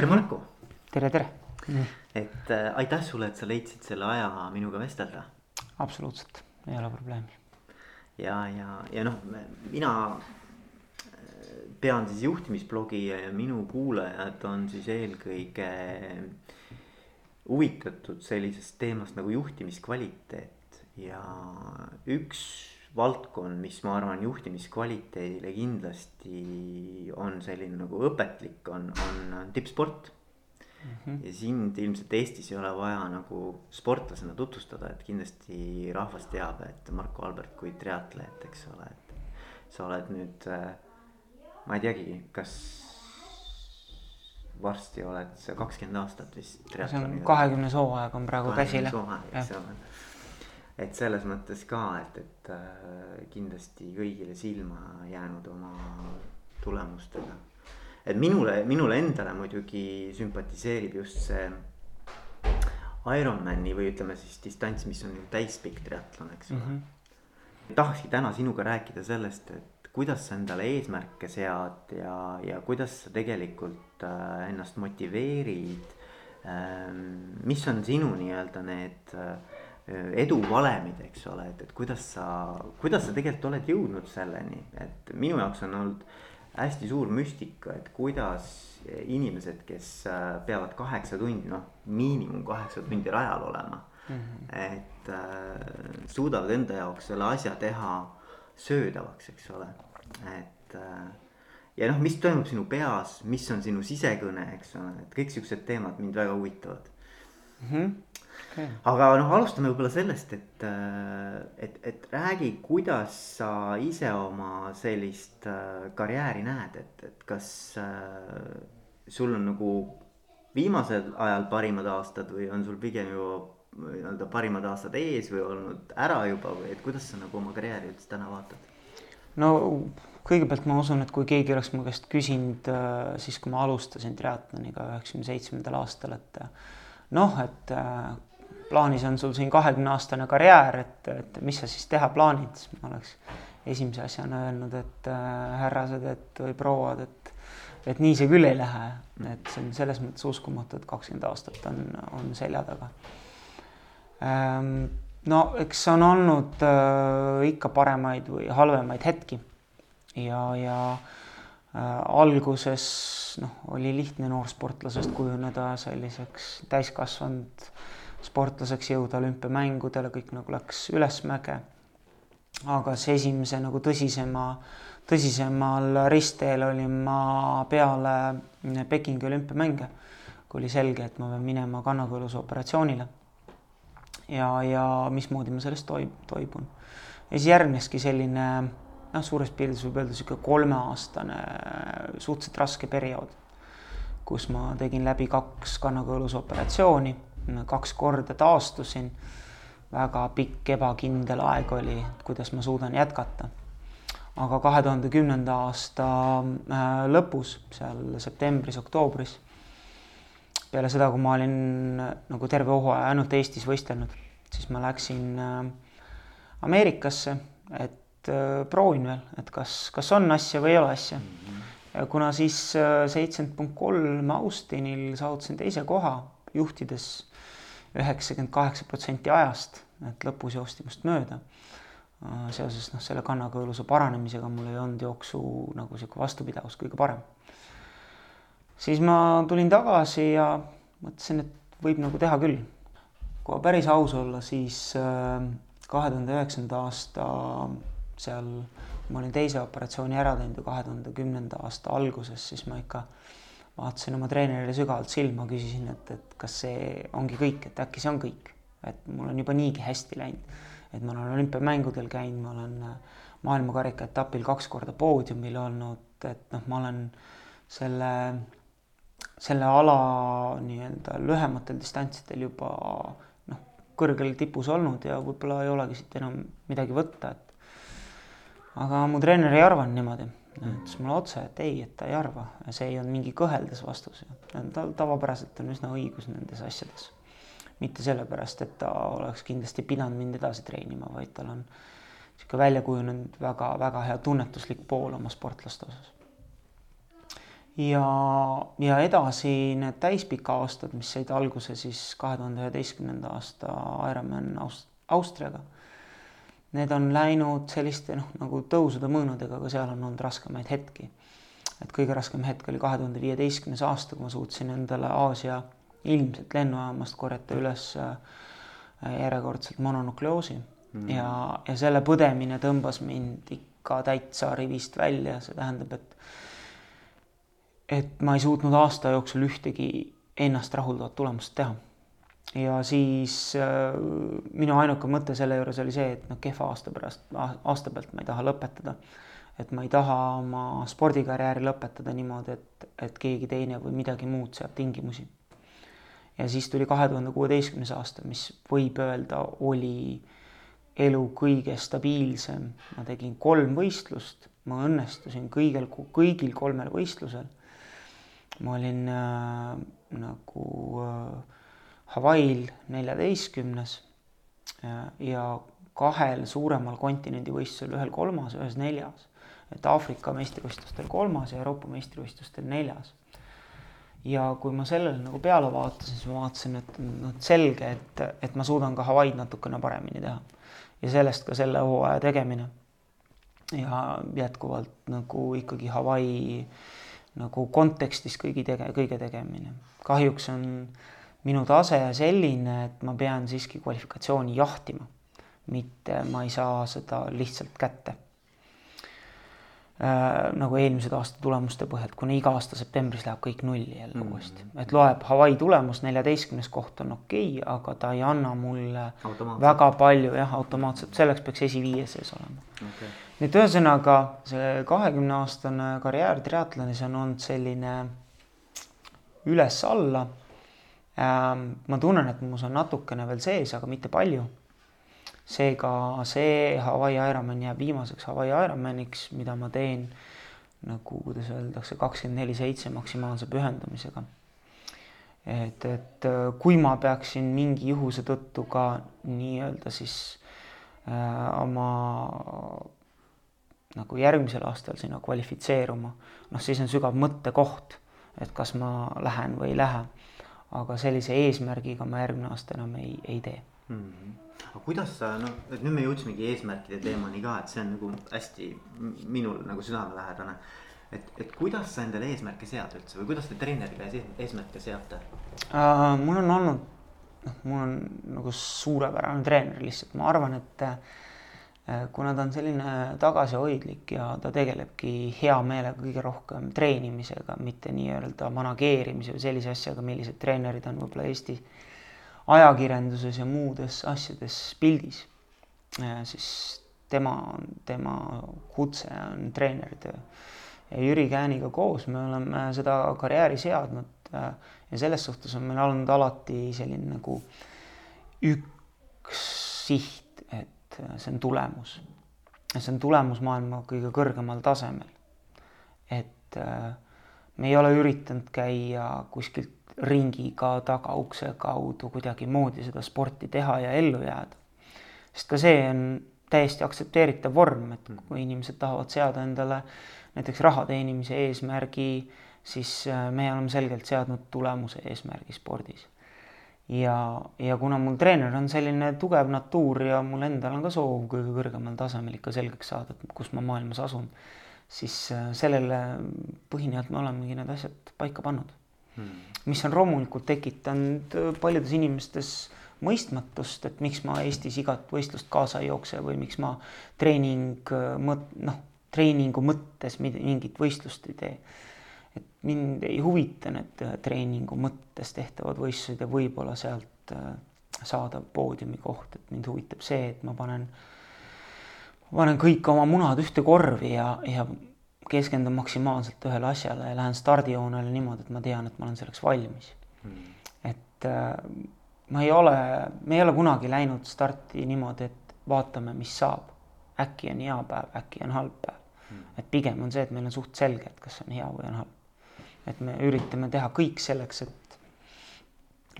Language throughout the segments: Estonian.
tere, Marko. tere, tere. et äh, aitäh sulle, et sa leidsid selle aja minuga vestelda. absoluutselt, ei ole probleemi. ja, ja, ja noh, mina äh, pean siis juhtimisblogi ja minu kuulajad on siis eelkõige huvitatud sellisest teemast nagu juhtimiskvaliteet ja üks valdkond, mis ma arvan juhtimiskvaliteedile kindlasti on selline nagu õpetlik, on, on tippsport mm. -hmm. ja sind ilmselt Eestis ei ole vaja nagu sportlasena tutvustada, et kindlasti rahvas teab, et Marko Albert kui triatleet, eks ole, et sa oled nüüd, äh, ma ei teagi, kas varsti oled sa kakskümmend aastat vist. see on kahekümnes hooaeg on praegu käsil. kahekümnes hooaeg, eks ole et selles mõttes ka, et, et äh, kindlasti kõigile silma jäänud oma tulemustega. et minule, minule endale muidugi sümpatiseerib just see Ironmani või ütleme siis distants, mis on täispikk triatlon, eks ole mm -hmm.. tahakski täna sinuga rääkida sellest, et kuidas sa endale eesmärke sead ja, ja kuidas sa tegelikult äh, ennast motiveerid ähm,. mis on sinu nii-öelda need äh, eduvalemid, eks ole, et, et kuidas sa, kuidas sa tegelikult oled jõudnud selleni, et minu jaoks on olnud hästi suur müstika, et kuidas inimesed, kes äh, peavad kaheksa tundi, noh miinimum kaheksa tundi rajal olema mm. -hmm. et äh, suudavad enda jaoks selle asja teha söödavaks, eks ole, et äh, ja noh, mis toimub sinu peas, mis on sinu sisekõne, eks ole, et kõik siuksed teemad mind väga huvitavad mm. -hmm okay.. aga noh, alustame võib-olla sellest, et, äh, et, et räägi, kuidas sa ise oma sellist äh, karjääri näed, et, et kas äh, sul on nagu viimasel ajal parimad aastad või on sul pigem ju nii-öelda parimad aastad ees või olnud ära juba või et kuidas sa nagu oma karjääri üldse täna vaatad? no kõigepealt ma usun, et kui keegi oleks mu käest küsinud siis, kui ma alustasin triatloniga üheksakümne seitsmendal aastal, et noh, et plaanis on sul siin kahekümne aastane karjäär, et, et mis sa siis teha plaanid, siis ma oleks esimese asjana öelnud, et äh, härrased, et või prouad, et, et nii see küll ei lähe. et see on selles mõttes uskumatu, et kakskümmend aastat on, on selja taga ähm,. no eks on olnud äh, ikka paremaid või halvemaid hetki ja, ja äh, alguses noh, oli lihtne noorsportlasest kujuneda selliseks täiskasvanud sportlaseks jõuda olümpiamängudele, kõik nagu läks ülesmäge. aga see esimese nagu tõsisema, tõsisemal ristteel olin ma peale Pekingi olümpiamänge, kui oli selge, et ma pean minema kannakõluse operatsioonile. ja, ja mismoodi ma sellest toib-, toibun. ja siis järgneski selline noh, suures pildis võib öelda niisugune kolmeaastane suhteliselt raske periood, kus ma tegin läbi kaks kannakõluse operatsiooni kaks korda taastusin. väga pikk ebakindel aeg oli, kuidas ma suudan jätkata. aga kahe tuhande kümnenda aasta äh, lõpus, seal septembris-oktoobris, peale seda, kui ma olin nagu terve hooaja ainult Eestis võistelnud, siis ma läksin äh, Ameerikasse, et äh, proovin veel, et kas, kas on asja või ei ole asja ja kuna siis seitsekümmend punkt kolm Austinil saavutasin teise koha, juhtides üheksakümmend kaheksa protsenti ajast, et lõpus joosti must mööda. seoses noh, selle kannakõõluse paranemisega mul ei olnud jooksu nagu sihuke vastupidavus kõige parem. siis ma tulin tagasi ja mõtlesin, et võib nagu teha küll. kui päris aus olla, siis äh, kahe tuhande üheksanda aasta seal, ma olin teise operatsiooni ära teinud ja kahe tuhande kümnenda aasta alguses, siis ma ikka vaatasin oma treenerile sügavalt silma, küsisin, et, et kas see ongi kõik, et äkki see on kõik, et mul on juba niigi hästi läinud. et ma olen olümpiamängudel käinud, ma olen äh, maailmakarika etapil kaks korda poodiumil olnud, et noh, ma olen selle, selle ala nii-öelda lühematel distantsidel juba noh, kõrgel tipus olnud ja võib-olla ei olegi siit enam midagi võtta, et aga mu treener ei arvanud niimoodi ütles mulle otse, et ei, et ta ei arva see ei olnud mingi kõheldes vastus. tal tavapäraselt on üsna õigus nendes asjades. mitte sellepärast, et ta oleks kindlasti pidanud mind edasi treenima, vaid tal on niisugune välja kujunenud väga-väga hea tunnetuslik pool oma sportlaste osas. ja, ja edasi need täispika aastad, mis said alguse siis kahe tuhande üheteistkümnenda aasta Ironman Aust-, Austriaga. Need on läinud selliste noh, nagu tõusude mõõnadega, aga seal on olnud raskemaid hetki. et kõige raskem hetk oli kahe tuhande viieteistkümnes aasta, kui ma suutsin endale Aasia ilmselt lennujaamast korjata üles äh, järjekordselt mononukleoosi mm. ja, ja selle põdemine tõmbas mind ikka täitsa rivist välja, see tähendab, et et ma ei suutnud aasta jooksul ühtegi ennast rahuldavat tulemust teha. Ja siis äh, minu ainuke mõte selle juures oli see, et noh, kehva aasta pärast, aasta pealt ma ei taha lõpetada. et ma ei taha oma spordikarjääri lõpetada niimoodi, et, et keegi teine või midagi muud seab tingimusi. ja siis tuli kahe tuhande kuueteistkümnes aasta, mis võib öelda, oli elu kõige stabiilsem. ma tegin kolm võistlust, ma õnnestusin kõigil, kõigil kolmel võistlusel ma olin äh, nagu äh, Hawaii'l neljateistkümnes äh, ja kahel suuremal kontinendivõistlusel, ühel kolmas, ühes neljas. et Aafrika meistrivõistlustel kolmas ja Euroopa meistrivõistlustel neljas. ja kui ma sellele nagu peale vaatasin, siis ma vaatasin, et noh, selge, et, et ma suudan ka Hawaii'd natukene paremini teha. ja sellest ka selle hooaja tegemine. ja jätkuvalt nagu ikkagi Hawaii nagu kontekstis kõigi tege-, kõige tegemine. kahjuks on minu tase selline, et ma pean siiski kvalifikatsiooni jahtima, mitte ma ei saa seda lihtsalt kätte äh,. nagu eelmised aasta tulemuste põhjalt, kuna iga aasta septembris läheb kõik nulli jälle mm -hmm. uuesti, et loeb Hawaii tulemus, neljateistkümnes koht on okei okay,, aga ta ei anna mulle väga palju jah, automaatselt, selleks peaks esiviies sees olema okay nii et ühesõnaga see kahekümne aastane karjäär triatlonis on olnud selline üles-alla. Ähm, ma tunnen, et mus on natukene veel sees, aga mitte palju. seega see Hawaii Ironman jääb viimaseks Hawaii Ironmaniks, mida ma teen nagu, kuidas öeldakse, kakskümmend neli seitse maksimaalse pühendumisega. et, et kui ma peaksin mingi juhuse tõttu ka nii-öelda siis äh, oma nagu järgmisel aastal sinna kvalifitseeruma, noh, siis on sügav mõttekoht, et kas ma lähen või ei lähe. Aga sellise eesmärgiga ma järgmine aasta enam ei, ei tee mm. -hmm. aga kuidas sa noh, et nüüd me jõudsimegi eesmärkide teemani ka, et see on nagu hästi minul nagu südamelähedane. et, et kuidas sa endale eesmärke sead üldse või kuidas te treenerile eesmärke seate uh,? mul on olnud, noh, mul on nagu suurepärane treener lihtsalt, ma arvan, et kuna ta on selline tagasihoidlik ja ta tegelebki hea meelega kõige rohkem treenimisega, mitte nii-öelda manageerimise või sellise asjaga, millised treenerid on võib-olla Eesti ajakirjanduses ja muudes asjades pildis. Äh, siis tema, tema kutse on treeneritöö. ja Jüri Kääniga koos me oleme seda karjääri seadnud äh, ja selles suhtes on meil olnud alati selline nagu üks siht et see on tulemus. see on tulemus maailma kõige kõrgemal tasemel. et äh, me ei ole üritanud käia kuskilt ringiga tagaukse kaudu kuidagimoodi seda sporti teha ja ellu jääda. sest ka see on täiesti aktsepteeritav vorm, et kui inimesed tahavad seada endale näiteks raha teenimise eesmärgi, siis äh, me oleme selgelt seadnud tulemuse eesmärgi spordis ja, ja kuna mul treener on selline tugev natuur ja mul endal on ka soov kõige kõrgemal tasemel ikka selgeks saada, et kus ma maailmas asun, siis äh, sellele põhinevalt me olemegi need asjad paika pannud. Hmm.. mis on loomulikult tekitanud äh, paljudes inimestes mõistmatust, et miks ma Eestis igat võistlust kaasa ei jookse või miks ma treening äh, mõt-, noh, treeningu mõttes mingit võistlust ei tee mind ei huvita need äh, treeningu mõttes tehtavad võistlused ja võib-olla sealt äh, saadav poodiumikoht, et mind huvitab see, et ma panen, panen kõik oma munad ühte korvi ja, ja keskendun maksimaalselt ühele asjale ja lähen stardijoonele niimoodi, et ma tean, et ma olen selleks valmis. Mm.. et äh, ma ei ole, me ei ole kunagi läinud starti niimoodi, et vaatame, mis saab. äkki on hea päev, äkki on halb päev. Mm.. et pigem on see, et meil on suht selge, et kas on hea või on halb et me üritame teha kõik selleks, et,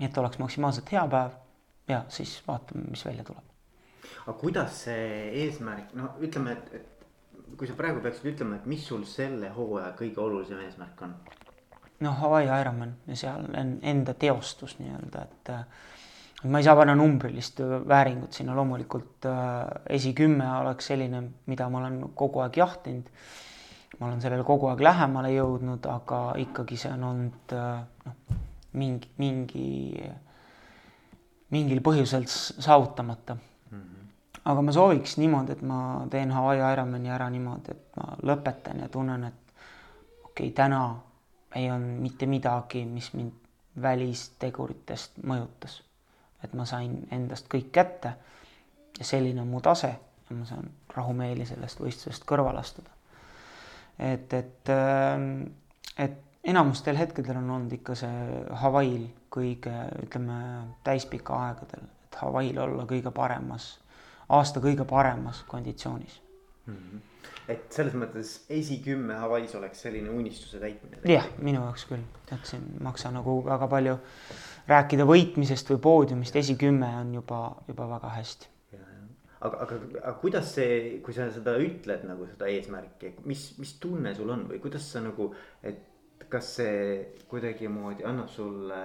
et oleks maksimaalselt hea päev ja siis vaatame, mis välja tuleb. aga kuidas see eesmärk, no ütleme, et, et kui sa praegu peaksid ütlema, et mis sul selle hooaja kõige olulisem eesmärk on? noh, Hawaii Ironman ja seal on enda teostus nii-öelda, et ma ei saa panna numbrilist vääringut sinna, loomulikult äh, esikümme oleks selline, mida ma olen kogu aeg jahtinud. Ma olen sellele kogu aeg lähemale jõudnud, aga ikkagi see on olnud äh, noh, mingi, mingi, mingil põhjusel saavutamata mm. -hmm. aga ma sooviks niimoodi, et ma teen Hawaii Ironmani ära niimoodi, et ma lõpetan ja tunnen, et okei okay,, täna ei olnud mitte midagi, mis mind välisteguritest mõjutas et ma sain endast kõik kätte ja selline on mu tase ja ma saan rahumeeli sellest võistlusest kõrvale astuda. Et, et, ähm, et enamustel hetkedel on olnud ikka see Hawaii'l kõige, ütleme, täispika aegadel, et Hawaii'l olla kõige paremas, aasta kõige paremas konditsioonis mm. -hmm et selles mõttes esikümme Hawaii's oleks selline unistuse täitmine. jah, minu jaoks küll, et siin ei maksa nagu väga palju rääkida võitmisest või poodiumist, esikümme on juba, juba väga hästi. Aga, aga, aga kuidas see, kui sa seda ütled nagu seda eesmärki, mis, mis tunne sul on või kuidas sa nagu, et kas see kuidagimoodi annab sulle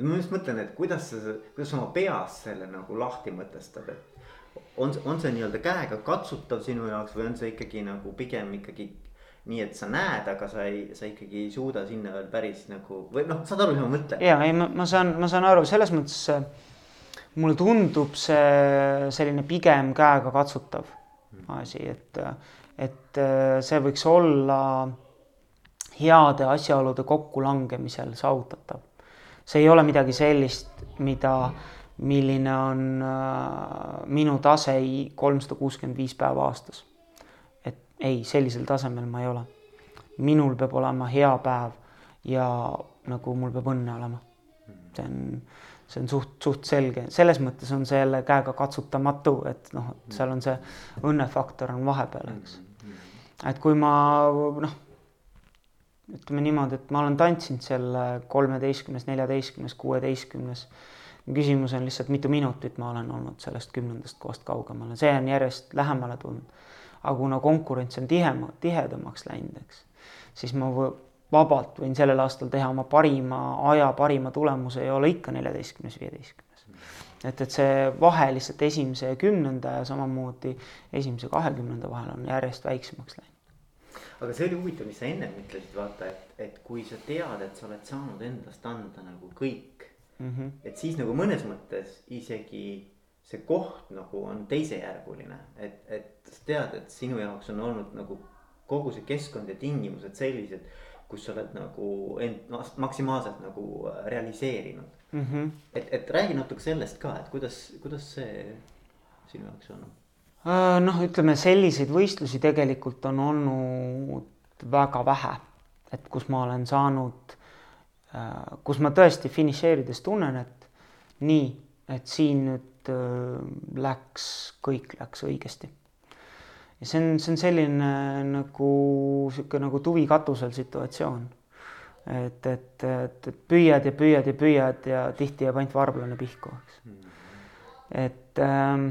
ma just mõtlen, et kuidas sa, kuidas sa oma peas selle nagu lahti mõtestad, et on, on see nii-öelda käega katsutav sinu jaoks või on see ikkagi nagu pigem ikkagi nii et sa näed, aga sa ei, sa ikkagi ei suuda sinna veel päris nagu või noh, saad aru, mis ma mõtlen? ja ei, ma, saan, ma saan aru, selles mõttes mulle tundub see selline pigem käega katsutav asi, et, et äh, see võiks olla heade asjaolude kokkulangemisel saavutatav. see ei ole midagi sellist, mida, milline on äh, minu tase kolmsada kuuskümmend viis päeva aastas ei, sellisel tasemel ma ei ole. minul peab olema hea päev ja nagu mul peab õnne olema. see on, see on suht, suht selge, selles mõttes on see jälle käega katsutamatu, et noh, et seal on see õnnefaktor on vahepeal, eks. et kui ma noh, ütleme niimoodi, et ma olen tantsinud selle kolmeteistkümnes, neljateistkümnes, kuueteistkümnes küsimus on lihtsalt, mitu minutit ma olen olnud sellest kümnendast kohast kaugemal ja see on järjest lähemale tulnud. Aga kuna konkurents on tihema, tihedamaks läinud, eks, siis ma vabalt võin sellel aastal teha oma parima aja, parima tulemuse ja olla ikka neljateistkümnes, viieteistkümnes. et, et see vahe lihtsalt esimese ja kümnenda ja samamoodi esimese kahekümnenda vahel on järjest väiksemaks läinud aga see oli huvitav, mis sa ennem ütlesid, vaata, et, et kui sa tead, et sa oled saanud endast anda nagu kõik mm. -hmm. et siis nagu mõnes mõttes isegi see koht nagu on teisejärguline, et, et sa tead, et sinu jaoks on olnud nagu kogu see keskkond ja tingimused sellised, kus sa oled nagu end maksimaalselt nagu äh, realiseerinud mm. -hmm. et, et räägi natuke sellest ka, et kuidas, kuidas see sinu jaoks on? Äh, noh, ütleme selliseid võistlusi tegelikult on olnud väga vähe, et kus ma olen saanud, äh, kus ma tõesti finišeerides tunnen, et nii, et siin nüüd läks, kõik läks õigesti. Ja see on, see on selline nagu sihuke nagu tuvi katusel situatsioon. et, et, et, et püüad ja püüad ja püüad ja tihti jääb ainult varblane pihku, eks. et ähm,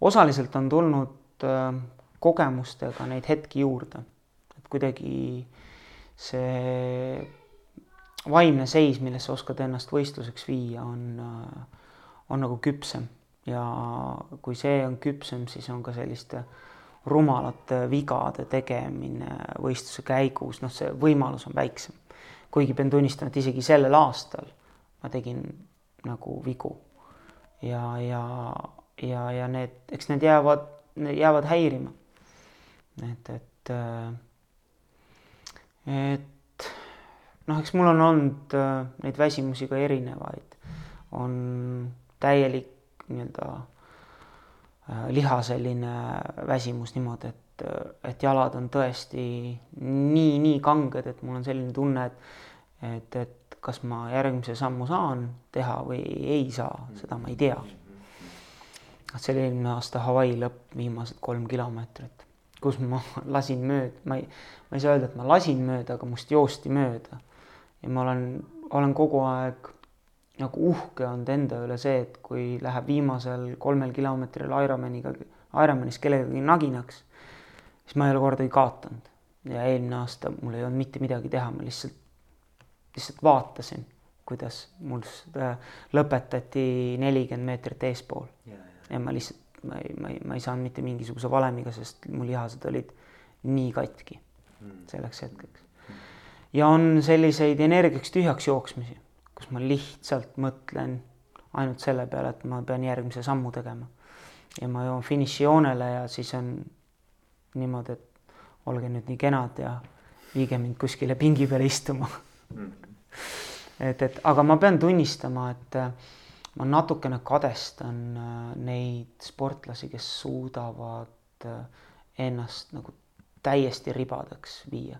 osaliselt on tulnud äh, kogemustega neid hetki juurde, et kuidagi see vaimne seis, millesse oskad ennast võistluseks viia, on äh, on nagu küpsem ja kui see on küpsem, siis on ka selliste rumalate vigade tegemine võistluse käigus, noh, see võimalus on väiksem. kuigi pean tunnistama, et isegi sellel aastal ma tegin nagu vigu ja, ja, ja, ja need, eks need jäävad, jäävad häirima. et, et, et noh, eks mul on olnud äh, neid väsimusi ka erinevaid, on täielik nii-öelda liha selline väsimus niimoodi, et, et jalad on tõesti nii, nii kanged, et mul on selline tunne, et et, et kas ma järgmise sammu saan teha või ei saa, seda ma ei tea. et see oli eelmine aasta Hawaii lõpp, viimased kolm kilomeetrit, kus ma lasin mööda, ma ei, ma ei saa öelda, et ma lasin mööda, aga must joosti mööda. ja ma olen, olen kogu aeg nagu uhke olnud enda üle see, et kui läheb viimasel kolmel kilomeetril Ironmaniga, Ironmanis kellegagi naginaks, siis ma ei ole kordagi kaotanud. ja eelmine aasta mul ei olnud mitte midagi teha, ma lihtsalt lihtsalt vaatasin, kuidas mul seda lõpetati nelikümmend meetrit eespool. ja ma lihtsalt, ma ei, ma ei, ma ei saanud mitte mingisuguse valemiga, sest mu lihased olid nii katki mm. selleks hetkeks. ja on selliseid energiaks tühjaks jooksmisi, kus ma lihtsalt mõtlen ainult selle peale, et ma pean järgmise sammu tegema. ja ma jõuan finišijoonele ja siis on niimoodi, et olge nüüd nii kenad ja viige mind kuskile pingi peale istuma mm. et, et aga ma pean tunnistama, et äh, ma natukene kadestan äh, neid sportlasi, kes suudavad äh, ennast nagu täiesti ribadeks viia.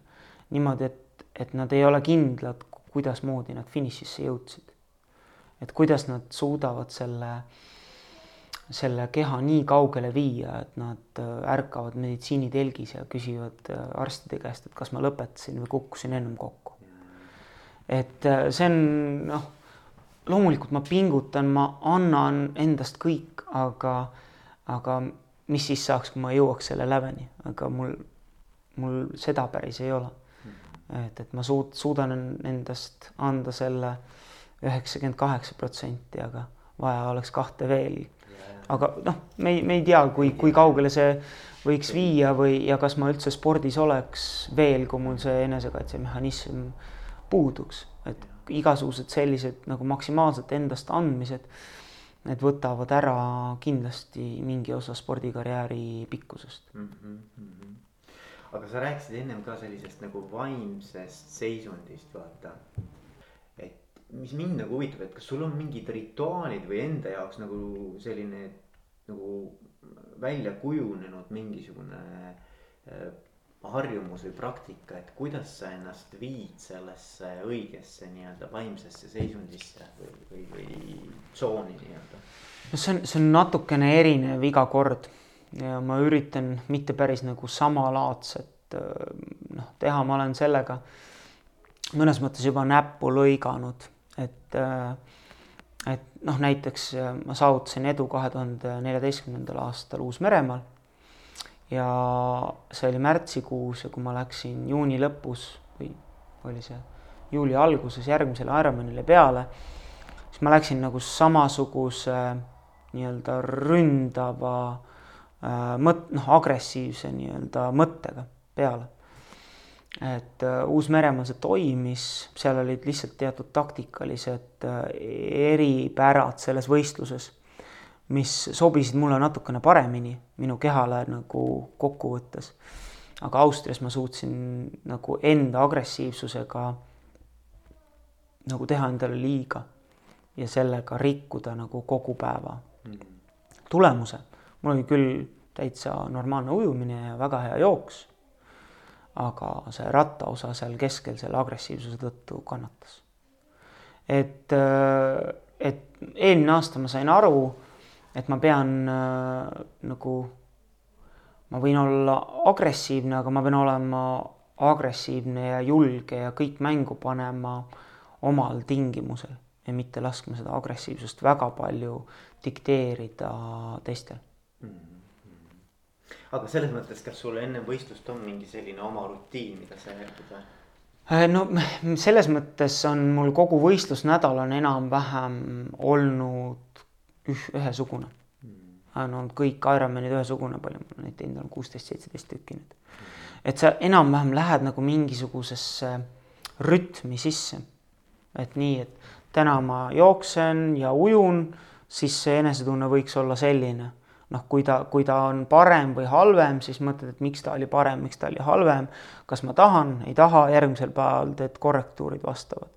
niimoodi, et, et nad ei ole kindlad, kuidasmoodi nad finišisse jõudsid. et kuidas nad suudavad selle, selle keha nii kaugele viia, et nad äh, ärkavad meditsiinitelgis ja küsivad äh, arstide käest, et kas ma lõpetasin või kukkusin ennem kokku. et äh, see on noh, loomulikult ma pingutan, ma annan endast kõik, aga, aga mis siis saaks, kui ma jõuaks selle läveni, aga mul mul seda päris ei ole. Et, et ma suud-, suudan endast anda selle üheksakümmend kaheksa protsenti, aga vaja oleks kahte veel. aga noh, me ei, me ei tea, kui, kui kaugele see võiks viia või, ja kas ma üldse spordis oleks veel, kui mul see enesekaitsemehhanism puuduks, et igasugused sellised nagu maksimaalselt endast andmised, need võtavad ära kindlasti mingi osa spordikarjääri pikkusest mm. -hmm aga sa rääkisid ennem ka sellisest nagu vaimsest seisundist, vaata. et mis mind nagu huvitab, et kas sul on mingid rituaalid või enda jaoks nagu selline nagu välja kujunenud mingisugune äh, harjumus või praktika, et kuidas sa ennast viid sellesse õigesse nii-öelda vaimsesse seisundisse või, või, või tsooni nii-öelda? no see on, see on natukene erinev iga kord ja ma üritan mitte päris nagu samalaadset noh, teha, ma olen sellega mõnes mõttes juba näppu lõiganud, et et noh, näiteks ma saavutasin edu kahe tuhande neljateistkümnendal aastal Uus-Meremaal ja see oli märtsikuus ja kui ma läksin juuni lõpus või oli see juuli alguses järgmisele Ironmanile peale, siis ma läksin nagu samasuguse nii-öelda ründava Äh, mõt-, noh, agressiivse nii-öelda mõttega peale. et uh, Uus-Meremaal see toimis, seal olid lihtsalt teatud taktikalised uh, eripärad selles võistluses, mis sobisid mulle natukene paremini minu kehale nagu kokkuvõttes. aga Austrias ma suutsin nagu enda agressiivsusega nagu teha endale liiga ja sellega rikkuda nagu kogu päeva mm. Mul oli küll täitsa normaalne ujumine ja väga hea jooks. aga see rattaosa seal keskel selle agressiivsuse tõttu kannatas. et, et eelmine aasta ma sain aru, et ma pean nagu, ma võin olla agressiivne, aga ma pean olema agressiivne ja julge ja kõik mängu panema omal tingimusel ja mitte laskma seda agressiivsust väga palju dikteerida teistel. Aga selles mõttes, kas sul enne võistlust on mingi selline oma rutiin, mida sa järgid või? Äh, no selles mõttes on mul kogu võistlusnädal on enam-vähem olnud üh, ühesugune mm.. on olnud kõik Ironmanid ühesugune, palju ma neid teinud olen, kuusteist, seitseteist tükki nüüd. et sa enam-vähem lähed nagu mingisugusesse rütmi sisse. et nii, et täna ma jooksen ja ujun, siis see enesetunne võiks olla selline noh, kui ta, kui ta on parem või halvem, siis mõtled, et miks ta oli parem, miks ta oli halvem, kas ma tahan, ei taha, järgmisel päeval teed korrektuurid vastavad.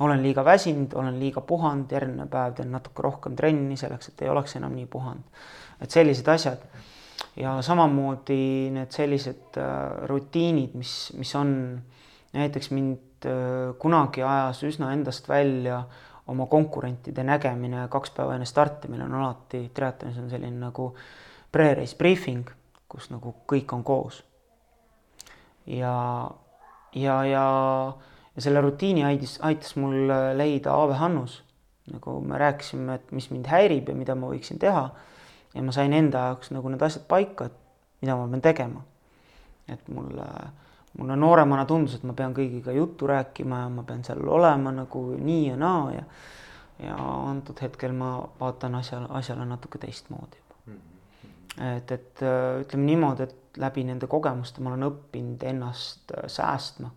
olen liiga väsinud, olen liiga puhanud, järgmine päev teen natuke rohkem trenni selleks, et ei oleks enam nii puhanud. et sellised asjad. ja samamoodi need sellised äh, rutiinid, mis, mis on näiteks mind äh, kunagi ajas üsna endast välja oma konkurentide nägemine kaks päeva enne starti, meil on alati triatlonis on selline nagu pre-race briefing, kus nagu kõik on koos. ja, ja, ja, ja selle rutiini aitas, aitas mul leida Aave Hannus. nagu me rääkisime, et mis mind häirib ja mida ma võiksin teha. ja ma sain enda jaoks nagu need asjad paika, et mida ma pean tegema. et mul, mulle nooremana tundus, et ma pean kõigiga juttu rääkima ja ma pean seal olema nagu nii ja naa ja ja antud hetkel ma vaatan asja, asjale natuke teistmoodi juba et, et ütleme niimoodi, et läbi nende kogemuste ma olen õppinud ennast säästma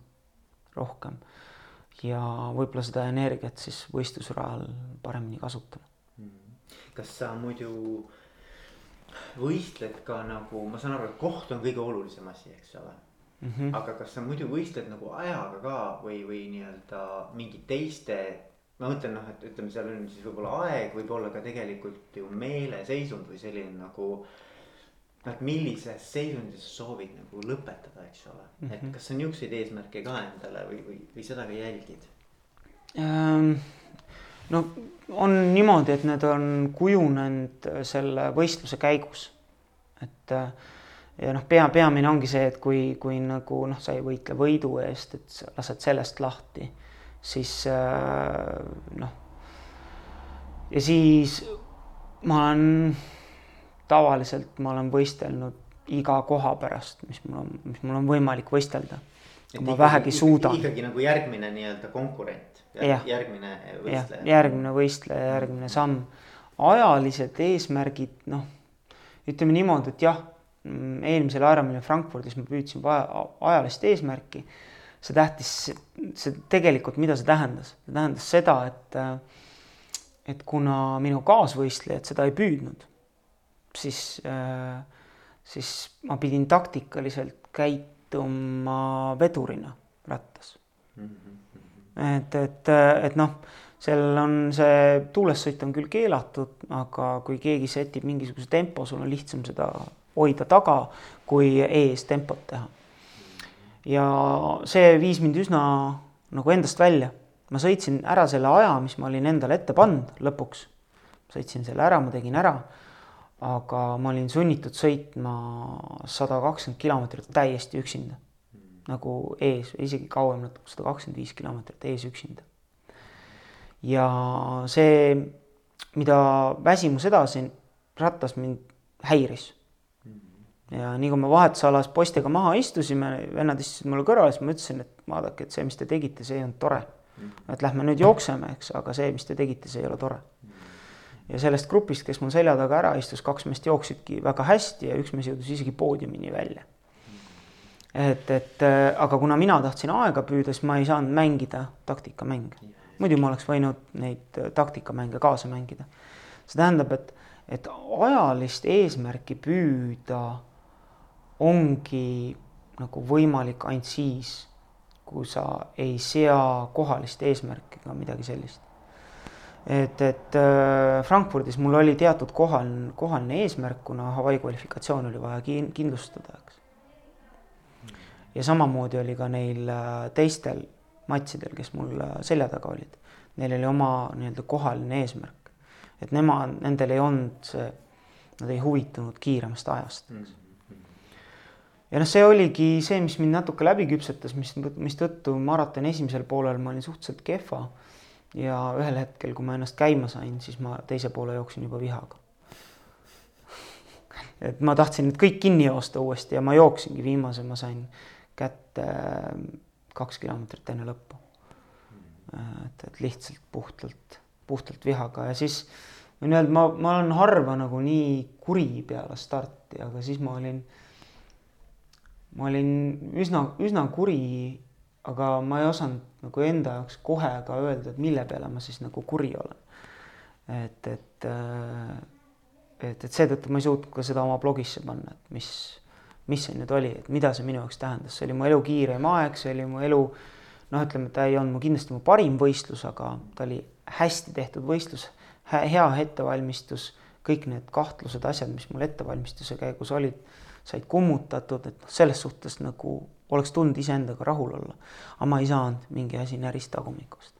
rohkem ja võib-olla seda energiat siis võistlusrajal paremini kasutama. kas sa muidu võistled ka nagu, ma saan aru, et koht on kõige olulisem asi, eks ole mm. -hmm. aga kas sa muidu võistled nagu ajaga ka või, või nii-öelda mingi teiste, ma mõtlen noh, et ütleme, seal on siis võib-olla aeg, võib-olla ka tegelikult ju meeleseisund või selline nagu noh, et millises seisundis sa soovid nagu lõpetada, eks ole mm, -hmm. et kas sa niisuguseid eesmärke ka endale või, või, või seda ka jälgid ähm,? no on niimoodi, et need on kujunenud selle võistluse käigus, et äh, ja noh, pea, peamine ongi see, et kui, kui nagu noh, sa ei võitle võidu eest, et sa lased sellest lahti, siis äh, noh. ja siis ma olen tavaliselt, ma olen võistelnud iga koha pärast, mis mul on, mis mul on võimalik võistelda. kui ma vähegi suudan. ikkagi nagu järgmine nii-öelda konkurent, järgmine võistleja. järgmine võistleja, järgmine samm. ajalised eesmärgid, noh, ütleme niimoodi, et jah eelmisel Ironmanil Frankfurdis ma püüdsin ajalist eesmärki. see tähtis, see tegelikult, mida see tähendas, see tähendas seda, et et kuna minu kaasvõistlejad seda ei püüdnud, siis, siis ma pidin taktikaliselt käituma vedurina rattas mm. et, et, et noh, seal on see tuulessõit on küll keelatud, aga kui keegi sätib mingisuguse tempo, sul on lihtsam seda hoida taga, kui ees tempot teha. ja see viis mind üsna nagu endast välja. ma sõitsin ära selle aja, mis ma olin endale ette pannud lõpuks. sõitsin selle ära, ma tegin ära. aga ma olin sunnitud sõitma sada kakskümmend kilomeetrit täiesti üksinda. nagu ees, isegi kauem natuke, sada kakskümmend viis kilomeetrit ees üksinda. ja see, mida väsimus edasi rattas mind häiris ja nii kui me vahetusalas poistega maha istusime, vennad istusid mulle kõrvale, siis ma ütlesin, et vaadake, et see, mis te tegite, see ei olnud tore. et lähme nüüd jookseme, eks, aga see, mis te tegite, see ei ole tore. ja sellest grupist, kes mul selja taga ära istus, kaks meest jooksidki väga hästi ja üks mees jõudis isegi poodiumini välja. et, et aga kuna mina tahtsin aega püüda, siis ma ei saanud mängida taktikamänge. muidu ma oleks võinud neid taktikamänge kaasa mängida. see tähendab, et, et ajalist eesmärki püüda ongi nagu võimalik ainult siis, kui sa ei sea kohalist eesmärki ega midagi sellist. et, et äh, Frankfurdis mul oli teatud kohal, kohaline eesmärk, kuna Hawaii kvalifikatsioon oli vaja kin-, kindlustada, eks. ja samamoodi oli ka neil äh, teistel matsidel, kes mul äh, selja taga olid. Neil oli oma nii-öelda kohaline eesmärk. et nemad, nendel ei olnud see, nad ei huvitunud kiiremast ajast, eks mm ja noh, see oligi see, mis mind natuke läbi küpsetas, mis, mistõttu maratoni esimesel poolel ma olin suhteliselt kehva. ja ühel hetkel, kui ma ennast käima sain, siis ma teise poole jooksin juba vihaga. et ma tahtsin nüüd kõik kinni joosta uuesti ja ma jooksingi viimase, ma sain kätte äh, kaks kilomeetrit enne lõppu. et, et lihtsalt puhtalt, puhtalt vihaga ja siis võin öelda, ma, ma olen harva nagu nii kuri peale starti, aga siis ma olin ma olin üsna, üsna kuri, aga ma ei osanud nagu enda jaoks kohe ka öelda, et mille peale ma siis nagu kuri olen. et, et, äh, et, et seetõttu ma ei suutnud ka seda oma blogisse panna, et mis, mis see nüüd oli, et mida see minu jaoks tähendas, see oli mu elu kiireim aeg, see oli mu elu noh, ütleme, ta ei olnud mu kindlasti mu parim võistlus, aga ta oli hästi tehtud võistlus, hea ettevalmistus, kõik need kahtlused, asjad, mis mul ettevalmistuse käigus olid said kummutatud, et noh, selles suhtes nagu oleks tulnud iseendaga rahul olla. aga ma ei saanud, mingi asi näris tagumikust.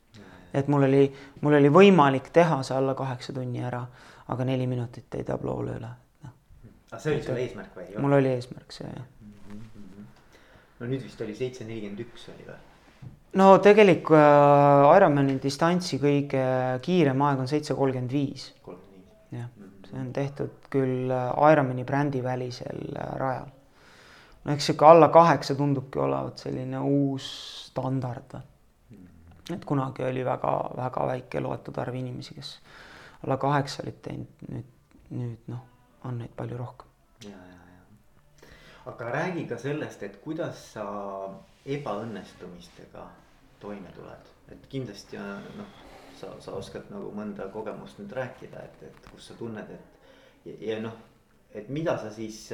et mul oli, mul oli võimalik teha see alla kaheksa tunni ära, aga neli minutit jäi tabloole üle, noh. aga see oli sul eesmärk või? mul oli eesmärk see jah mm. -hmm. no nüüd vist oli seitse nelikümmend üks oli või? no tegelik äh, Ironmani distantsi kõige kiirem aeg on seitse kolmkümmend viis. jah see on tehtud küll äh, Ironmani brändi välisel äh, rajal. no eks sihuke alla kaheksa tundubki olevat selline uus standard. et kunagi oli väga-väga väike loetud arv inimesi, kes alla kaheksa olid teinud, nüüd, nüüd noh, on neid palju rohkem. ja, ja, ja. aga räägi ka sellest, et kuidas sa ebaõnnestumistega toime tuled, et kindlasti noh, sa, sa oskad nagu mõnda kogemust nüüd rääkida, et, et kus sa tunned, et ja, ja noh, et mida sa siis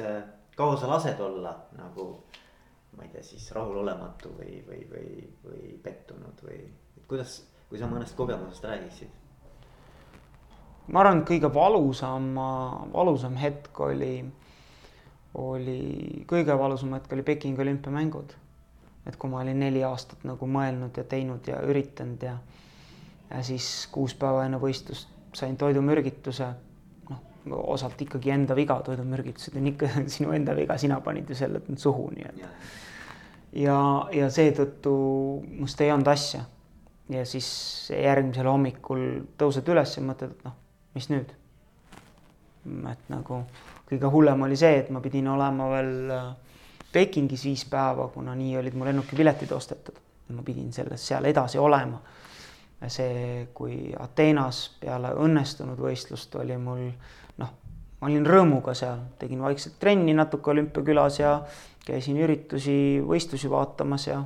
kaua sa lased olla nagu ma ei tea, siis rahulolematu või, või, või, või pettunud või kuidas, kui sa mõnest kogemusest räägiksid? ma arvan, et kõige valusam, valusam hetk oli, oli, kõige valusam hetk oli Pekingi olümpiamängud. et kui ma olin neli aastat nagu mõelnud ja teinud ja üritanud ja, ja siis kuus päeva enne võistlust sain toidumürgituse osalt ikkagi enda viga, toidumürgitused on ikka sinu enda viga, sina panid ju selle suhu, nii et. ja, ja seetõttu must ei olnud asja. ja siis järgmisel hommikul tõused üles ja mõtled, et noh, mis nüüd. et nagu kõige hullem oli see, et ma pidin olema veel äh, Pekingis viis päeva, kuna nii olid mu lennukipiletid ostetud. ma pidin selles seal edasi olema see, kui Ateenas peale õnnestunud võistlust oli mul noh, ma olin rõõmuga seal, tegin vaikselt trenni natuke olümpiakülas ja käisin üritusi, võistlusi vaatamas ja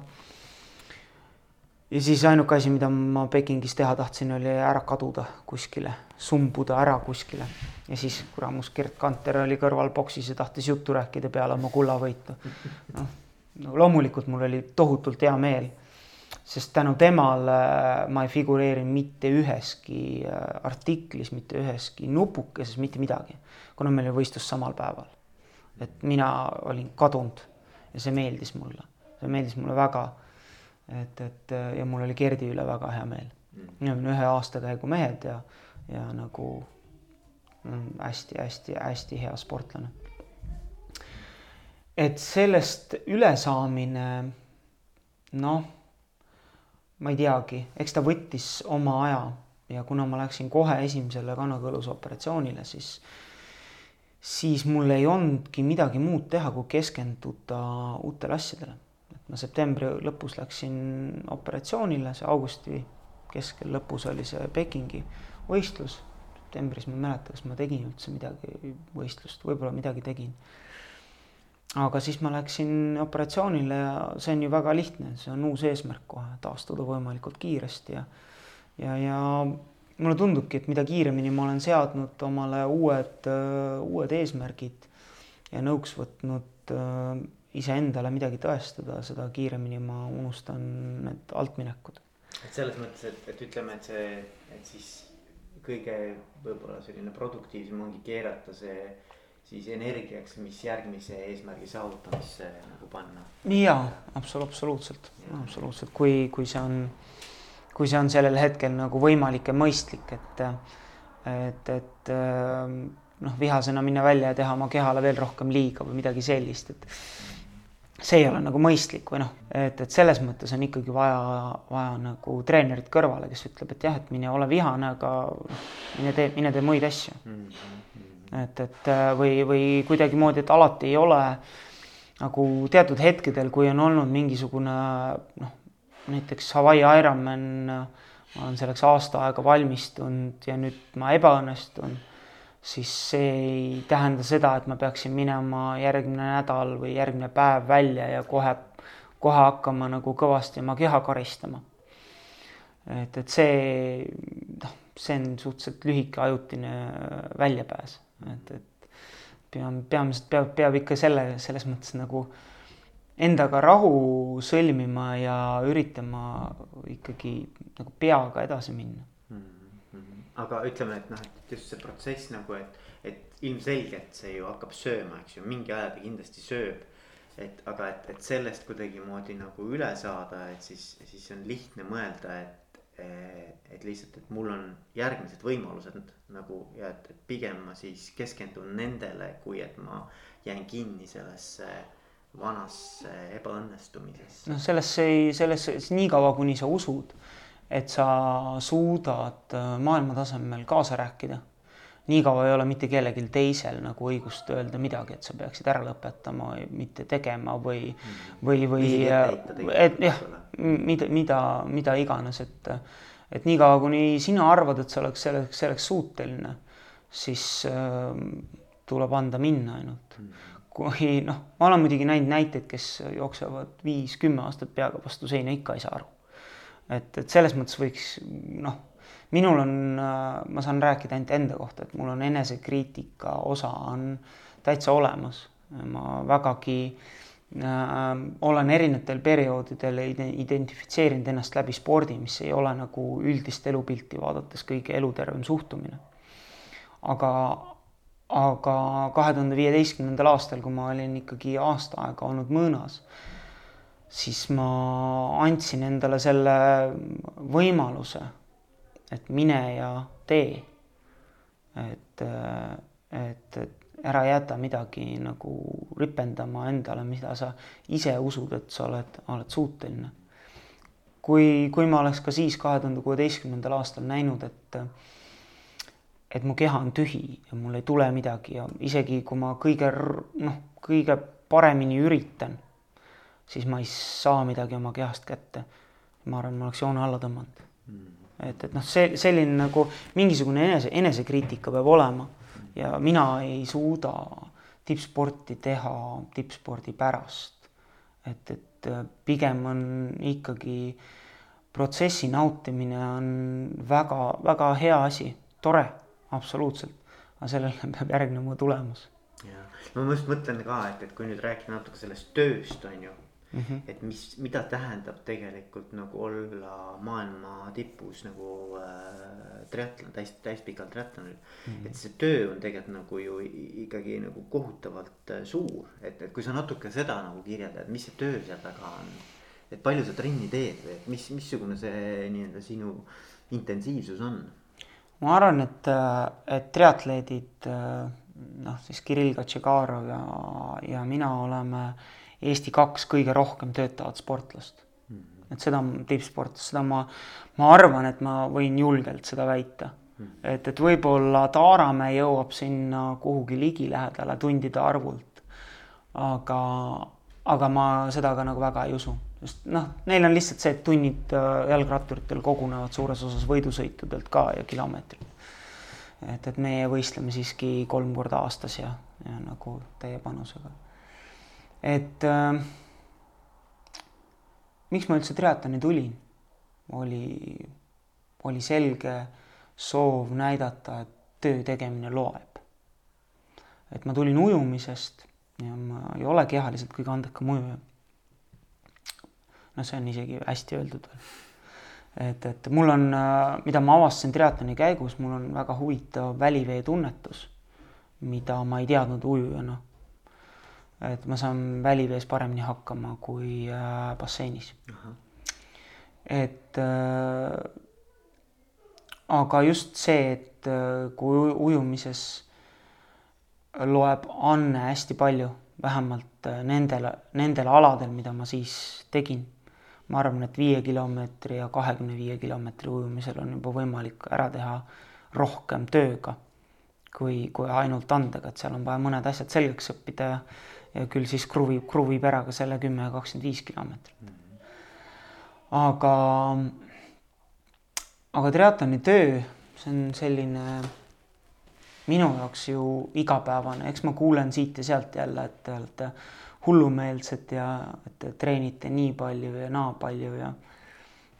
ja siis ainuke asi, mida ma Pekingis teha tahtsin, oli ära kaduda kuskile, sumbuda ära kuskile. ja siis kuramus Gerd Kanter oli kõrval boksis ja tahtis juttu rääkida peale oma kullavõitu. noh, no loomulikult mul oli tohutult hea meel sest tänu temale ma ei figureerinud mitte üheski äh, artiklis, mitte üheski nupukeses, mitte midagi, kuna meil oli võistlus samal päeval. et mina olin kadunud ja see meeldis mulle, see meeldis mulle väga. et, et ja mul oli Gerdi üle väga hea meel. me olime ühe aastakäigu mehed ja, ja nagu hästi-hästi-hästi hea sportlane. et sellest ülesaamine, noh ma ei teagi, eks ta võttis oma aja ja kuna ma läksin kohe esimesele kannakõluse operatsioonile, siis, siis mul ei olnudki midagi muud teha, kui keskenduda uutele asjadele. et ma septembri lõpus läksin operatsioonile, see augusti keskel lõpus oli see Pekingi võistlus. septembris ma ei mäleta, kas ma tegin üldse midagi võistlust, võib-olla midagi tegin aga siis ma läksin operatsioonile ja see on ju väga lihtne, see on uus eesmärk kohe, taastuda võimalikult kiiresti ja ja, ja mulle tundubki, et mida kiiremini ma olen seadnud omale uued, uued eesmärgid ja nõuks võtnud äh, iseendale midagi tõestada, seda kiiremini ma unustan need altminekud. et selles mõttes, et, et ütleme, et see, et siis kõige võib-olla selline produktiivsem ongi keerata see siis energiaks, mis järgmise eesmärgi saavutamisse nagu panna. jaa, absoluut, absoluutselt, absoluutselt, kui, kui see on, kui see on sellel hetkel nagu võimalik ja mõistlik, et, et, et noh, vihasena minna välja ja teha oma kehale veel rohkem liiga või midagi sellist, et see ei ole nagu mõistlik või noh, et, et selles mõttes on ikkagi vaja, vaja nagu treenerit kõrvale, kes ütleb, et jah, et mine ole vihane, aga mine tee, mine tee muid asju mm. -hmm et, et äh, või, või kuidagimoodi, et alati ei ole nagu teatud hetkedel, kui on olnud mingisugune noh, näiteks Hawaii Ironman, ma olen selleks aasta aega valmistunud ja nüüd ma ebaõnnestun, siis see ei tähenda seda, et ma peaksin minema järgmine nädal või järgmine päev välja ja kohe, kohe hakkama nagu kõvasti oma keha karistama. et, et see noh, see on suhteliselt lühike ajutine väljapääs et, et peam-, peamiselt peab, peab ikka selle, selles mõttes nagu endaga rahu sõlmima ja üritama ikkagi nagu peaga edasi minna mm. -hmm. aga ütleme, et noh, et just see protsess nagu, et, et ilmselgelt see ju hakkab sööma, eks ju, mingi aja ta kindlasti sööb. et aga, et, et sellest kuidagimoodi nagu üle saada, et siis, siis on lihtne mõelda, et et lihtsalt, et mul on järgmised võimalused nagu ja et, et pigem ma siis keskendun nendele, kui et ma jään kinni sellesse vanasse ebaõnnestumisesse. noh, sellesse ei, sellesse niikaua, kuni sa usud, et sa suudad äh, maailma tasemel kaasa rääkida. Niikaua ei ole mitte kellelgi teisel nagu õigust öelda midagi, et sa peaksid ära lõpetama, mitte tegema või, või, või et jah, mida, mida, mida iganes, et, et niikaua, kuni sina arvad, et sa oleks selleks, selleks suuteline, siis äh, tuleb anda minna ainult. kui noh, ma olen muidugi näinud näiteid, kes jooksevad viis-kümme aastat peaga vastu seina, ikka ei saa aru. et, et selles mõttes võiks noh minul on, äh, ma saan rääkida ainult enda kohta, et mul on enesekriitika osa on täitsa olemas. ma vägagi äh, olen erinevatel perioodidel identifitseerinud ennast läbi spordi, mis ei ole nagu üldist elupilti vaadates kõige elutervem suhtumine. aga, aga kahe tuhande viieteistkümnendal aastal, kui ma olin ikkagi aasta aega olnud mõõnas, siis ma andsin endale selle võimaluse et mine ja tee. et, et, et ära jäta midagi nagu ripendama endale, mida sa ise usud, et sa oled, oled suuteline. kui, kui ma oleks ka siis kahe tuhande kuueteistkümnendal aastal näinud, et et mu keha on tühi ja mul ei tule midagi ja isegi kui ma kõige noh, kõige paremini üritan, siis ma ei saa midagi oma kehast kätte. ma arvan, ma oleks joone alla tõmmanud mm et, et noh, see selline nagu mingisugune enese, enesekriitika peab olema ja mina ei suuda tippsporti teha tippspordi pärast. et, et äh, pigem on ikkagi protsessi nautimine on väga-väga hea asi, tore, absoluutselt, aga sellele peab järgnema tulemus. ja, ma just mõtlen ka, et, et kui nüüd rääkida natuke sellest tööst, on ju mm. -hmm. et mis, mida tähendab tegelikult nagu olla maailma tipus nagu äh, triatlon, täis, täispikal triatlonil mm. -hmm. et see töö on tegelikult nagu ju ikkagi nagu kohutavalt äh, suur, et, et kui sa natuke seda nagu kirjeldad, mis see töö seal taga on. et palju sa trenni teed või et mis, missugune see nii-öelda sinu intensiivsus on? ma arvan, et, äh, et triatleedid äh, noh, siis Kirill Katšekarov ja, ja mina oleme äh, Eesti kaks kõige rohkem töötavat sportlast. -hmm. et seda tippsportlast, seda ma, ma arvan, et ma võin julgelt seda väita. -hmm. et, et võib-olla Taaramäe jõuab sinna kuhugi ligilähedale tundide arvult. aga, aga ma seda ka nagu väga ei usu, sest noh, neil on lihtsalt see, et tunnid äh, jalgratturitel kogunevad suures osas võidusõitudelt ka ja kilomeetrid. et, et meie võistleme siiski kolm korda aastas ja, ja nagu täie panusega et äh, miks ma üldse triatloni tulin, oli, oli selge soov näidata, et töö tegemine loeb. et ma tulin ujumisest ja ma ei ole kehaliselt kõige andekam ujuja. noh, see on isegi hästi öeldud veel. et, et mul on, äh, mida ma avastasin triatloni käigus, mul on väga huvitav väliveetunnetus, mida ma ei teadnud ujujana et ma saan välivees paremini hakkama kui äh, basseinis. et äh, aga just see, et äh, kui ujumises loeb anne hästi palju, vähemalt äh, nendel, nendel aladel, mida ma siis tegin. ma arvan, et viie kilomeetri ja kahekümne viie kilomeetri ujumisel on juba võimalik ära teha rohkem tööga kui, kui ainult andega, et seal on vaja mõned asjad selgeks õppida ja ja küll siis kruvib, kruvib ära ka selle kümme kakskümmend viis kilomeetrit. aga, aga triatloni töö, see on selline minu jaoks ju igapäevane, eks ma kuulen siit ja sealt jälle, et te olete hullumeelsed ja et te treenite nii palju ja naa palju ja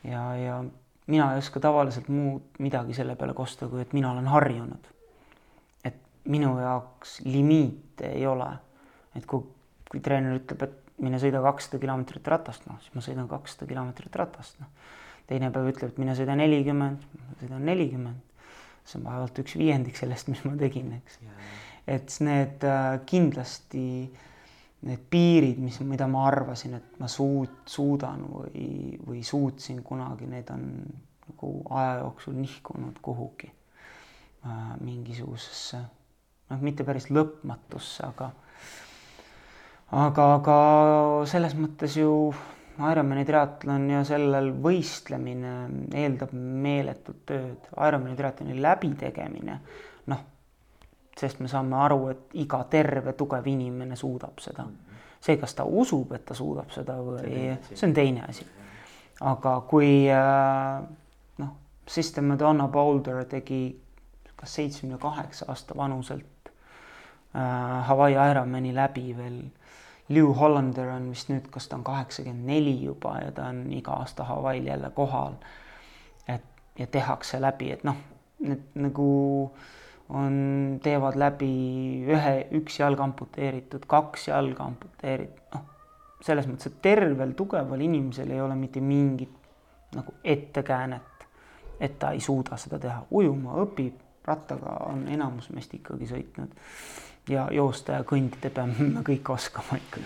ja, ja mina ei oska tavaliselt muud midagi selle peale kosta, kui et mina olen harjunud. et minu jaoks limiite ei ole et kui, kui treener ütleb, et mine sõida kakssada kilomeetrit ratast, noh, siis ma sõidan kakssada kilomeetrit ratast, noh. teine päev ütleb, et mine sõida nelikümmend, sõidan nelikümmend. see on vaevalt üks viiendik sellest, mis ma tegin, eks. et need äh, kindlasti, need piirid, mis, mida ma arvasin, et ma suut-, suudan või, või suutsin kunagi, need on nagu aja jooksul nihkunud kuhugi äh, mingisugusesse, noh, mitte päris lõpmatusse, aga aga, aga selles mõttes ju Ironmani triatlon ja sellel võistlemine eeldab meeletut tööd. Ironmani triatloni läbitegemine, noh, sest me saame aru, et iga terve tugev inimene suudab seda. see, kas ta usub, et ta suudab seda või see on teine asi. aga kui äh, noh, System Madonna Boulder tegi kas seitsmekümne kaheksa aasta vanuselt äh, Hawaii Ironmani läbi veel. Liu Hollander on vist nüüd, kas ta on kaheksakümmend neli juba ja ta on iga aasta Hawaii'l jälle kohal. et ja tehakse läbi, et noh, need nagu on, teevad läbi ühe, üks jalg amputeeritud, kaks jalga amputeeritud, noh, selles mõttes, et tervel tugeval inimesel ei ole mitte mingit nagu ettekäänet, et ta ei suuda seda teha, ujuma õpib, rattaga on enamus meist ikkagi sõitnud ja joosta ja kõndida peame me kõik oskama ikkagi.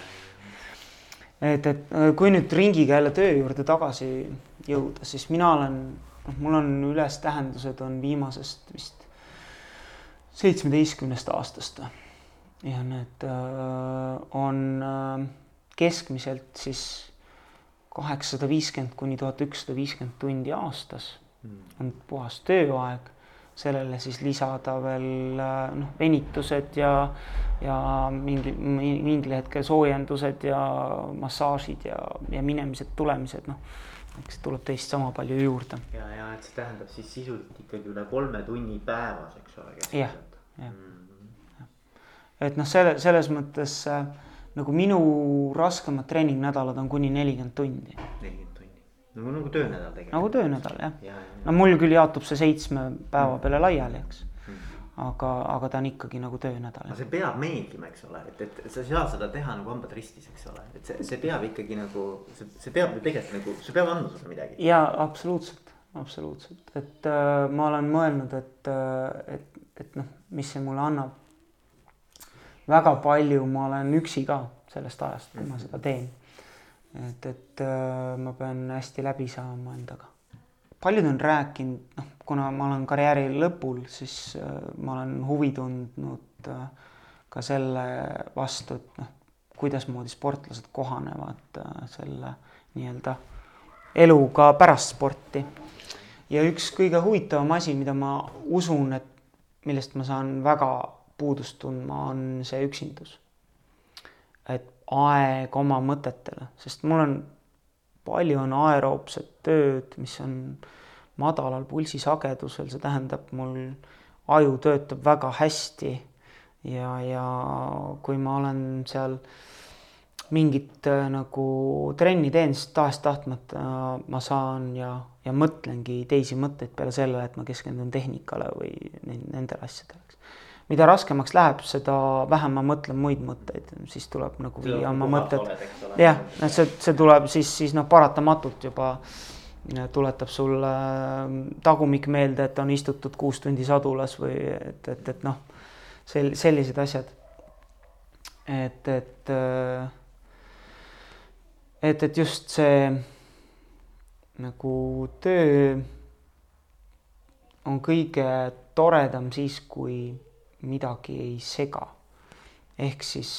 et, et kui nüüd ringiga jälle töö juurde tagasi jõuda, siis mina olen, noh, mul on ülestähendused on viimasest vist seitsmeteistkümnest aastast ja need äh, on äh, keskmiselt siis kaheksasada viiskümmend kuni tuhat ükssada viiskümmend tundi aastas hmm. on puhas tööaeg sellele siis lisada veel äh, noh, venitused ja, ja mingi, mingil hetkel soojendused ja massaažid ja, ja minemised-tulemised, noh, eks tuleb teist sama palju juurde. ja, ja et see tähendab siis sisuliselt ikkagi üle kolme tunni päevas, eks ole. jah, jah mm.. et noh, selle, selles mõttes äh, nagu minu raskemad treeningnädalad on kuni nelikümmend tundi. nelikümmend nagu, nagu töönädal tegelikult. nagu töönädal jah ja, ja. no mul küll jaotub see seitsme päeva mm. peale laiali, eks mm.. aga, aga ta on ikkagi nagu töönädal. no see peab meeldima, eks ole, et, et sa ei saa seda teha nagu hambad ristis, eks ole, et see, see peab ikkagi nagu, see, see peab ju tegelikult nagu, see peab andma sulle midagi. ja absoluutselt, absoluutselt, et äh, ma olen mõelnud, et äh,, et, et noh, mis see mulle annab. väga palju ma olen üksi ka sellest ajast, kui ma mhm. seda teen et, et äh, ma pean hästi läbi saama endaga. paljud on rääkinud, noh, kuna ma olen karjääri lõpul, siis äh, ma olen huvi tundnud äh, ka selle vastu, et noh, kuidasmoodi sportlased kohanevad selle nii-öelda eluga pärast sporti. ja üks kõige huvitavam asi, mida ma usun, et millest ma saan väga puudust tundma, on see üksindus. et aeg oma mõtetele, sest mul on, palju on aeroobset tööd, mis on madalal pulsisagedusel, see tähendab, mul aju töötab väga hästi ja, ja kui ma olen seal mingit äh, nagu trenni teen, siis tahes-tahtmata ma saan ja, ja mõtlengi teisi mõtteid peale selle, et ma keskendun tehnikale või nendele asjadele mida raskemaks läheb, seda vähem ma mõtlen muid mõtteid, siis tuleb nagu viia oma mõtted. jah, et see, see tuleb siis, siis noh, paratamatult juba äh, tuletab sulle äh, tagumik meelde, et on istutud kuus tundi sadulas või et, et, et noh, sel-, sellised asjad. et, et, äh, et, et just see nagu töö on kõige toredam siis, kui midagi ei sega. ehk siis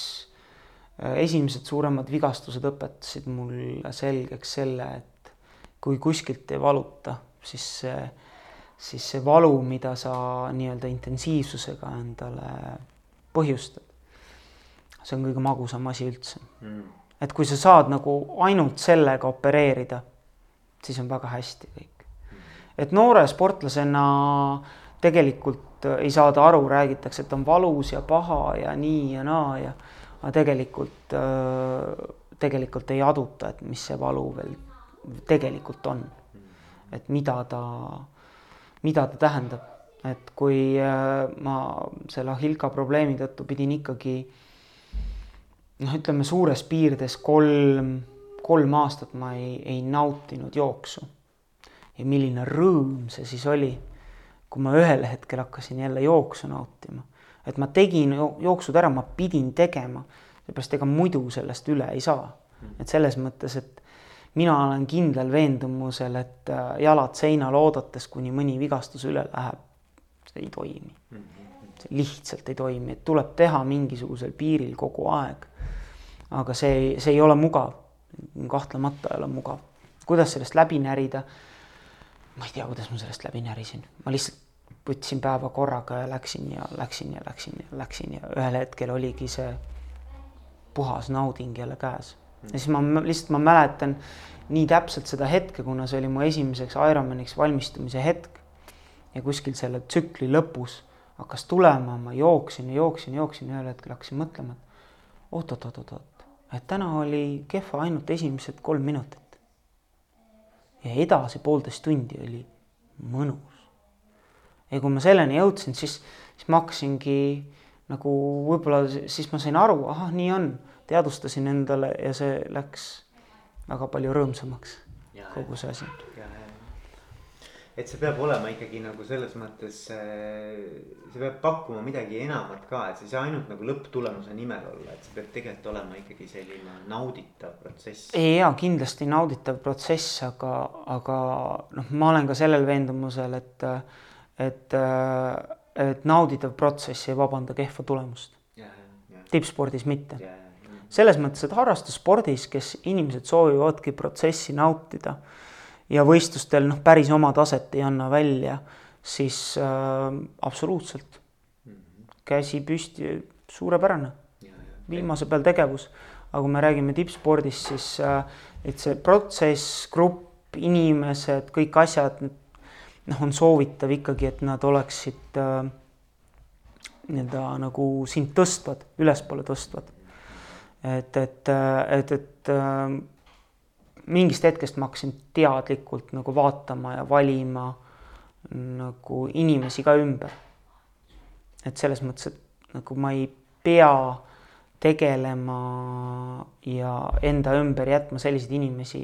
äh, esimesed suuremad vigastused õpetasid mulle selgeks selle, et kui kuskilt ei valuta, siis see, siis see valu, mida sa nii-öelda intensiivsusega endale põhjustad, see on kõige magusam asi üldse mm.. et kui sa saad nagu ainult sellega opereerida, siis on väga hästi kõik. et noore sportlasena tegelikult Äh, ei saada aru, räägitakse, et on valus ja paha ja nii ja naa ja aga tegelikult, äh, tegelikult ei aduta, et mis see valu veel tegelikult on. et mida ta, mida ta tähendab, et kui äh, ma selle Ahilka probleemi tõttu pidin ikkagi noh, ütleme suures piirides kolm, kolm aastat ma ei, ei nautinud jooksu. ja milline rõõm see siis oli kui ma ühel hetkel hakkasin jälle jooksu nautima, et ma tegin jooksud ära, ma pidin tegema, seepärast ega muidu sellest üle ei saa. et selles mõttes, et mina olen kindlal veendumusel, et äh, jalad seinal oodates, kuni mõni vigastus üle läheb, see ei toimi. see lihtsalt ei toimi, et tuleb teha mingisugusel piiril kogu aeg. aga see, see ei ole mugav, kahtlemata ei ole mugav. kuidas sellest läbi närida ma ei tea, kuidas ma sellest läbi närisin, ma lihtsalt võtsin päeva korraga ja läksin ja läksin ja läksin ja läksin ja ühel hetkel oligi see puhas nauding jälle käes. ja siis ma lihtsalt, ma mäletan nii täpselt seda hetke, kuna see oli mu esimeseks Ironmaniks valmistumise hetk. ja kuskil selle tsükli lõpus hakkas tulema, ma jooksin ja jooksin, jooksin ja ühel hetkel hakkasin mõtlema, et oot-oot-oot-oot, et täna oli kehva ainult esimesed kolm minutit. Ja edasi poolteist tundi oli mõnus. ja kui ma selleni jõudsin, siis, siis ma hakkasingi nagu võib-olla siis ma sain aru, ahah, nii on, teadvustasin endale ja see läks väga palju rõõmsamaks, kogu see asi. Et see peab olema ikkagi nagu selles mõttes, see peab pakkuma midagi enamat ka, et see ei saa ainult nagu lõpptulemuse nimel olla, et see peab tegelikult olema ikkagi selline nauditav protsess. ja kindlasti nauditav protsess, aga, aga noh, ma olen ka sellel veendumusel, et, et, et nauditav protsess ei vabanda kehva tulemust. tippspordis mitte selles mõttes, et harrastusspordis, kes inimesed soovivadki protsessi nautida ja võistlustel noh, päris oma taset ei anna välja, siis äh, absoluutselt. Käsi püsti, suurepärane, viimase peal tegevus. aga kui me räägime tippspordist, siis äh, et see protsess, grupp, inimesed, kõik asjad, noh, on soovitav ikkagi, et nad oleksid äh, nii-öelda nagu sind tõstvad, ülespoole tõstvad. Et, et, et, et mingist hetkest ma hakkasin teadlikult nagu vaatama ja valima nagu inimesi ka ümber. et selles mõttes, et nagu ma ei pea tegelema ja enda ümber jätma selliseid inimesi,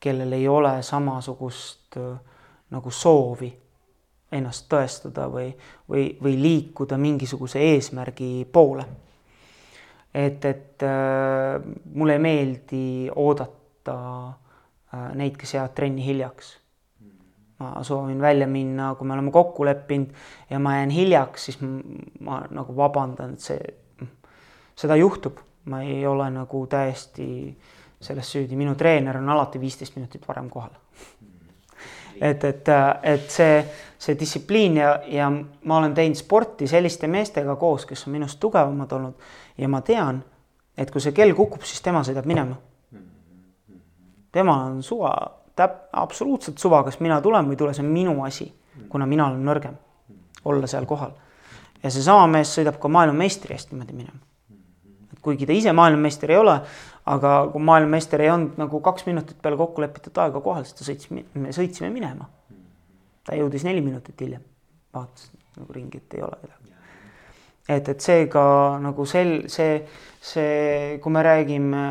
kellel ei ole samasugust nagu soovi ennast tõestada või, või, või liikuda mingisuguse eesmärgi poole et, et äh, mulle ei meeldi oodata äh, neid, kes jäävad trenni hiljaks. ma soovin välja minna, kui me oleme kokku leppinud ja ma jään hiljaks, siis ma nagu vabandan, et see, seda juhtub, ma ei ole nagu täiesti selles süüdi, minu treener on alati viisteist minutit varem kohal et, et, et see, see distsipliin ja, ja ma olen teinud sporti selliste meestega koos, kes on minust tugevamad olnud ja ma tean, et kui see kell kukub, siis tema sõidab minema. Temal on suva, täp-, absoluutselt suva, kas mina tulen või ei tule, see on minu asi, kuna mina olen nõrgem, olla seal kohal. ja seesama mees sõidab ka maailmameistri eest niimoodi minema. et kuigi ta ise maailmameister ei ole, aga kui maailmameister ei olnud nagu kaks minutit peale kokku lepitud aega kohal, siis ta sõits, me sõitsime minema. ta jõudis neli minutit hiljem, vaatas nagu ringi, et ei ole kedagi et, et seega nagu sel, see, see, kui me räägime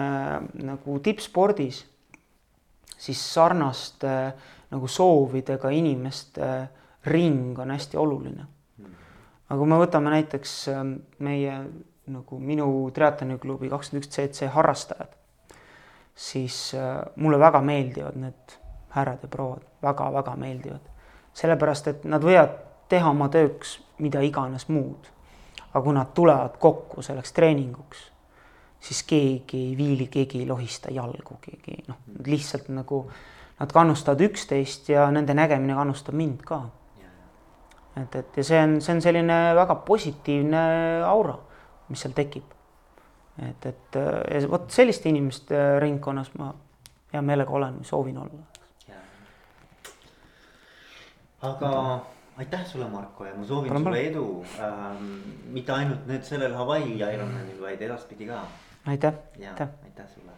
nagu tippspordis, siis sarnaste nagu soovidega inimeste ring on hästi oluline. aga kui me võtame näiteks ähm, meie nagu minu triatloniklubi kakskümmend üks CC harrastajad, siis äh, mulle väga meeldivad need härrad ja prouad väga,, väga-väga meeldivad. sellepärast, et nad võivad teha oma tööks mida iganes muud aga kui nad tulevad kokku selleks treeninguks, siis keegi ei viili, keegi ei lohista jalgu, keegi noh, lihtsalt nagu nad kannustavad üksteist ja nende nägemine kannustab mind ka. et, et ja see on, see on selline väga positiivne aura, mis seal tekib. et, et ja vot selliste inimeste ringkonnas ma hea meelega olen soovin olla. aga aitäh sulle, Marko, ja ma soovin Palun sulle edu ähm,. mitte ainult nüüd sellel Hawaii Ironmanil, vaid edaspidi ka. Aitäh. ja aitäh, aitäh sulle